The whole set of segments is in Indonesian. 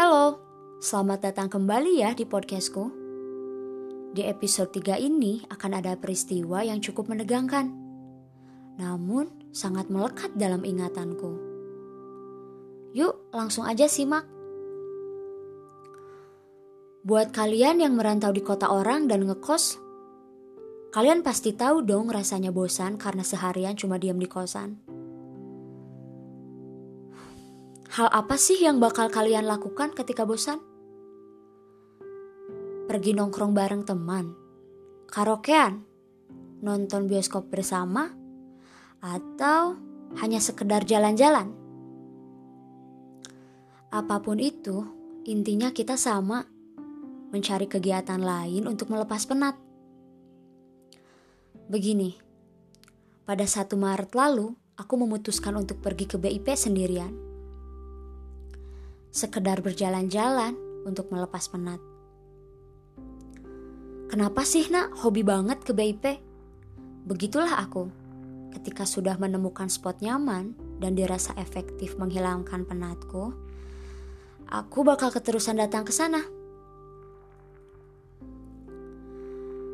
Halo, selamat datang kembali ya di podcastku. Di episode 3 ini akan ada peristiwa yang cukup menegangkan, namun sangat melekat dalam ingatanku. Yuk, langsung aja simak. Buat kalian yang merantau di kota orang dan ngekos, kalian pasti tahu dong rasanya bosan karena seharian cuma diam di kosan. Hal apa sih yang bakal kalian lakukan ketika bosan? Pergi nongkrong bareng teman, karaokean, nonton bioskop bersama, atau hanya sekedar jalan-jalan? Apa pun itu, intinya kita sama, mencari kegiatan lain untuk melepas penat. Begini, pada satu Maret lalu, aku memutuskan untuk pergi ke BIP sendirian sekedar berjalan-jalan untuk melepas penat. Kenapa sih nak hobi banget ke BIP? Begitulah aku. Ketika sudah menemukan spot nyaman dan dirasa efektif menghilangkan penatku, aku bakal keterusan datang ke sana.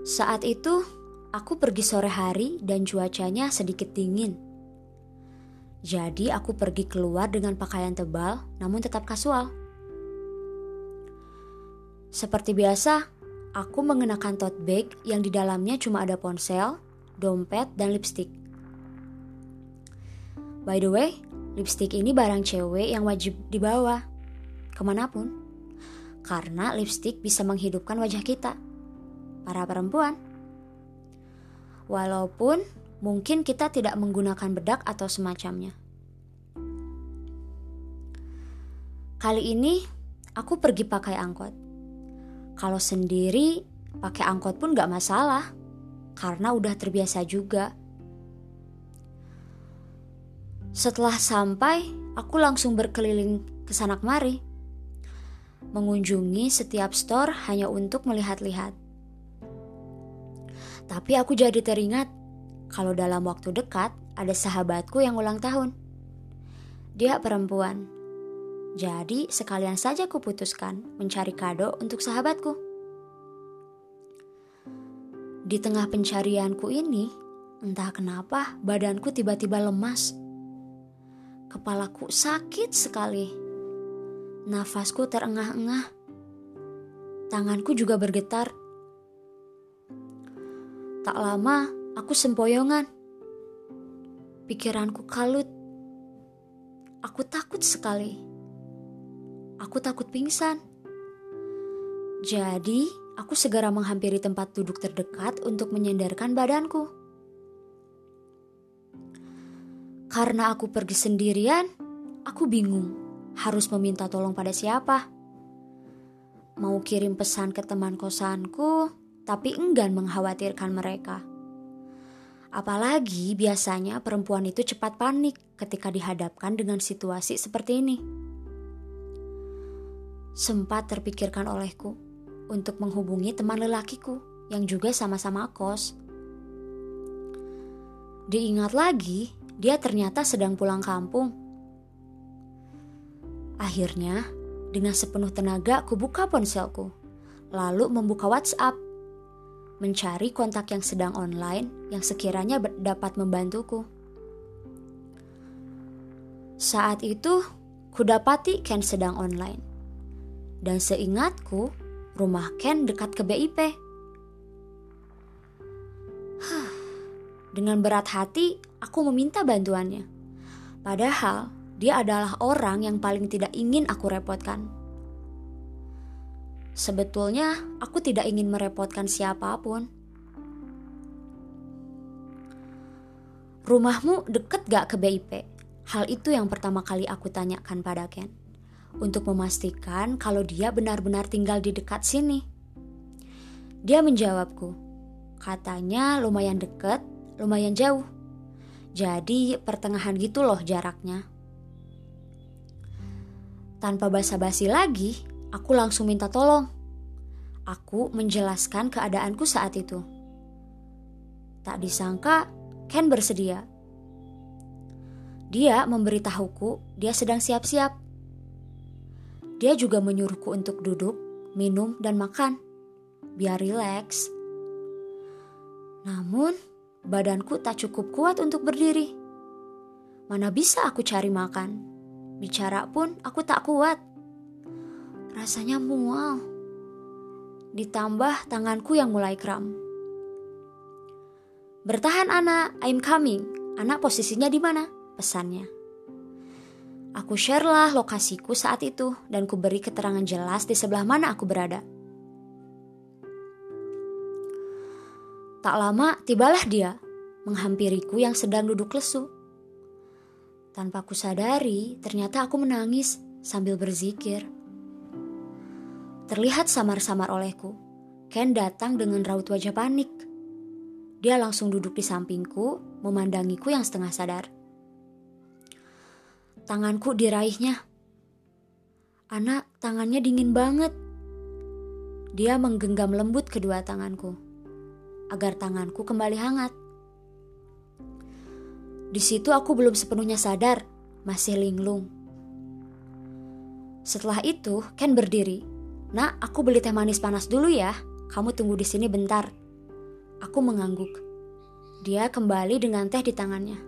Saat itu, aku pergi sore hari dan cuacanya sedikit dingin. Jadi aku pergi keluar dengan pakaian tebal namun tetap kasual. Seperti biasa, aku mengenakan tote bag yang di dalamnya cuma ada ponsel, dompet, dan lipstick. By the way, lipstick ini barang cewek yang wajib dibawa ke mana pun. Karena lipstick bisa menghidupkan wajah kita, para perempuan. Walaupun mungkin kita tidak menggunakan bedak atau semacamnya. Kali ini aku pergi pakai angkot. Kalau sendiri pakai angkot pun gak masalah, karena udah terbiasa juga. Setelah sampai, aku langsung berkeliling ke sana kemari, mengunjungi setiap store hanya untuk melihat-lihat. Tapi aku jadi teringat kalau dalam waktu dekat ada sahabatku yang ulang tahun. Dia perempuan. Jadi sekalian saja kuputuskan mencari kado untuk sahabatku. Di tengah pencarianku ini, entah kenapa badanku tiba-tiba lemas. Kepalaku sakit sekali. Nafasku terengah-engah. Tanganku juga bergetar. Tak lama Aku sempoyongan. Pikiranku kalut. Aku takut sekali. Aku takut pingsan. Jadi, aku segera menghampiri tempat duduk terdekat untuk menyandarkan badanku. Karena aku pergi sendirian, aku bingung harus meminta tolong pada siapa. Mau kirim pesan ke teman kosanku, tapi enggan mengkhawatirkan mereka. Apalagi biasanya perempuan itu cepat panik ketika dihadapkan dengan situasi seperti ini. Sempat terpikirkan olehku untuk menghubungi teman lelakiku yang juga sama-sama kos. Diingat lagi, dia ternyata sedang pulang kampung. Akhirnya, dengan sepenuh tenaga aku buka ponselku, lalu membuka WhatsApp mencari kontak yang sedang online yang sekiranya dapat membantuku. Saat itu, kudapati Ken sedang online. Dan seingatku, rumah Ken dekat ke BIP. Dengan berat hati, aku meminta bantuannya. Padahal, dia adalah orang yang paling tidak ingin aku repotkan. Sebetulnya aku tidak ingin merepotkan siapa pun. Rumahmu deket gak ke BIP? Hal itu yang pertama kali aku tanyakan pada Ken. Untuk memastikan kalau dia benar-benar tinggal di dekat sini. Dia menjawabku. Katanya lumayan deket, lumayan jauh. Jadi pertengahan gitu loh jaraknya. Tanpa basa-basi lagi, Aku langsung minta tolong. Aku menjelaskan keadaanku saat itu. Tak disangka, Ken bersedia. Dia memberitahuku dia sedang siap-siap. dia juga menyuruhku untuk duduk, minum, dan makan. Biar rileks. Namun, badanku tak cukup kuat untuk berdiri. Mana bisa aku cari makan? Bicara pun aku tak kuat. Rasanya mual. Ditambah tanganku yang mulai kram. Bertahan anak, I'm coming. Anak posisinya di mana? Pesannya. Aku share lah lokasiku saat itu dan ku beri keterangan jelas di sebelah mana aku berada. Tak lama tibalah dia menghampiriku yang sedang duduk lesu. Tanpa ku sadari, ternyata aku menangis sambil berzikir. Terlihat samar-samar olehku. Ken datang dengan raut wajah panik. Dia langsung duduk di sampingku, memandangiku yang setengah sadar. Tanganku diraihnya. Anak, tangannya dingin banget. Dia menggenggam lembut kedua tanganku agar tanganku kembali hangat. Di situ aku belum sepenuhnya sadar, masih linglung. Setelah itu, Ken berdiri. Nak, aku beli teh manis panas dulu ya. Kamu tunggu di sini bentar. Aku mengangguk. Dia kembali dengan teh di tangannya.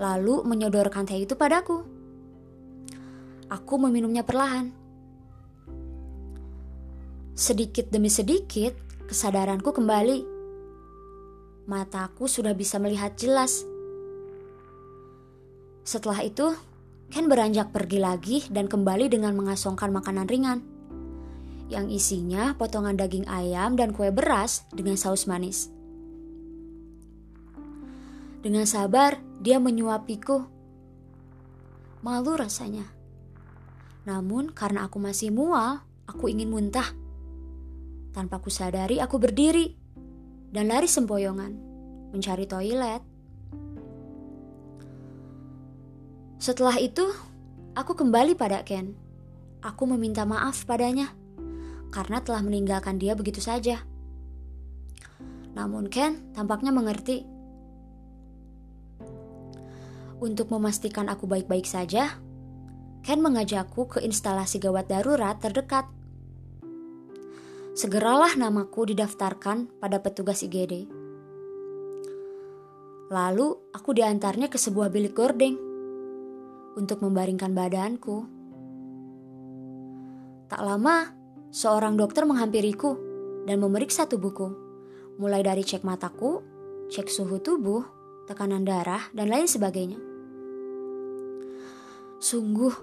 Lalu menyodorkan teh itu padaku. Aku meminumnya perlahan. Sedikit demi sedikit, kesadaranku kembali. Mataku sudah bisa melihat jelas. Setelah itu, Ken beranjak pergi lagi dan kembali dengan mengasongkan makanan ringan. Yang isinya potongan daging ayam dan kue beras dengan saus manis. Dengan sabar, dia menyuapiku. Malu rasanya. Namun karena aku masih mual, aku ingin muntah. Tanpa kusadari aku berdiri dan lari sempoyongan mencari toilet. Setelah itu, aku kembali pada Ken. Aku meminta maaf padanya karena telah meninggalkan dia begitu saja. Namun Ken tampaknya mengerti. Untuk memastikan aku baik-baik saja, Ken mengajakku ke instalasi gawat darurat terdekat segeralah namaku didaftarkan pada petugas IGD. Lalu aku diantarnya ke sebuah bilik gordeng untuk membaringkan badanku. Tak lama, seorang dokter menghampiriku dan memeriksa tubuhku, mulai dari cek mataku, cek suhu tubuh, tekanan darah, dan lain sebagainya. Sungguh,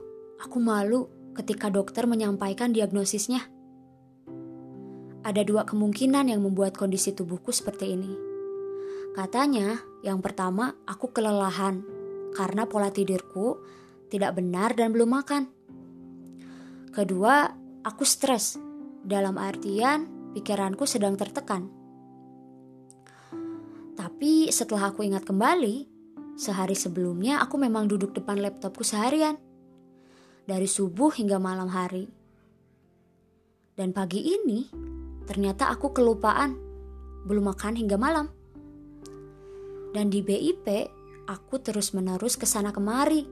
aku malu ketika dokter menyampaikan diagnosisnya. Ada dua kemungkinan yang membuat kondisi tubuhku seperti ini. Katanya, yang pertama, aku kelelahan karena pola tidurku tidak benar dan belum makan. Kedua, aku stres, dalam artian pikiranku sedang tertekan. Tapi setelah aku ingat kembali, sehari sebelumnya aku memang duduk depan laptopku seharian. Dari subuh hingga malam hari. Dan pagi ini, Ternyata aku kelupaan, belum makan hingga malam. Dan di BIP, aku terus-menerus ke sana kemari.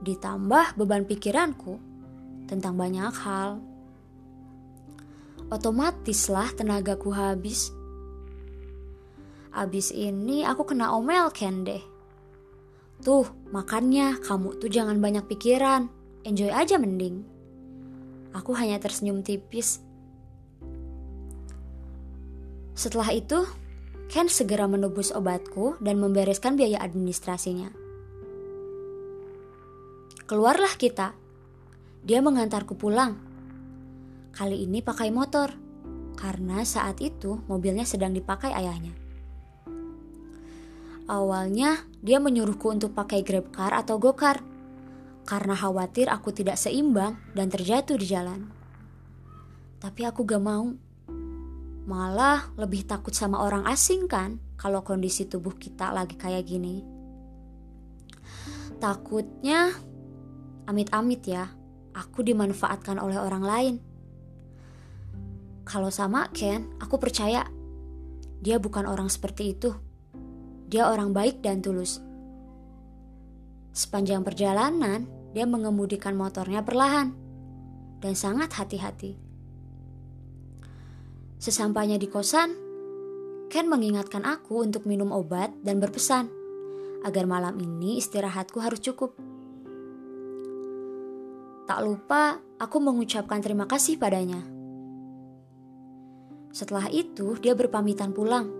Ditambah beban pikiranku tentang banyak hal. Otomatislah tenagaku habis. Abis ini aku kena omel Ken deh. Tuh, makannya kamu tuh jangan banyak pikiran. Enjoy aja mending. Aku hanya tersenyum tipis setelah itu, Ken segera menebus obatku dan membereskan biaya administrasinya. Keluarlah kita. Dia mengantarku pulang. Kali ini pakai motor, karena saat itu mobilnya sedang dipakai ayahnya. Awalnya, dia menyuruhku untuk pakai grab car atau go-car, karena khawatir aku tidak seimbang dan terjatuh di jalan. Tapi aku gak mau. Malah lebih takut sama orang asing kan kalau kondisi tubuh kita lagi kayak gini. Takutnya amit-amit ya, aku dimanfaatkan oleh orang lain. Kalau sama Ken, aku percaya dia bukan orang seperti itu. Dia orang baik dan tulus. Sepanjang perjalanan, dia mengemudikan motornya perlahan dan sangat hati-hati. Sesampainya di kosan, Ken mengingatkan aku untuk minum obat dan berpesan agar malam ini istirahatku harus cukup. Tak lupa, aku mengucapkan terima kasih padanya. Setelah itu, dia berpamitan pulang.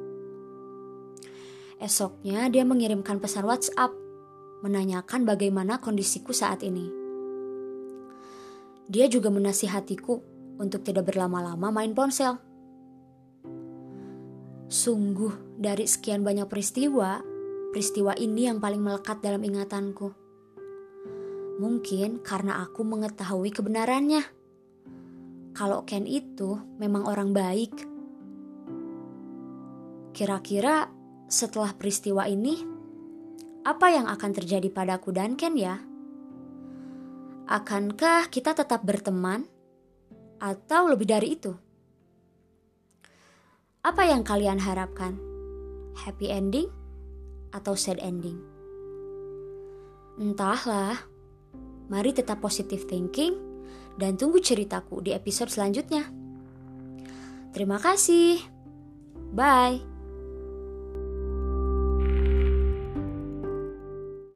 Esoknya, dia mengirimkan pesan WhatsApp menanyakan bagaimana kondisiku saat ini. Dia juga menasihatiku untuk tidak berlama-lama main ponsel. Sungguh, dari sekian banyak peristiwa, peristiwa ini yang paling melekat dalam ingatanku. Mungkin karena aku mengetahui kebenarannya. Kalau Ken itu memang orang baik. Kira-kira setelah peristiwa ini, apa yang akan terjadi padaku dan Ken ya? Akankah kita tetap berteman atau lebih dari itu? Apa yang kalian harapkan? Happy ending atau sad ending? Entahlah. Mari tetap positive thinking dan tunggu ceritaku di episode selanjutnya. Terima kasih. Bye.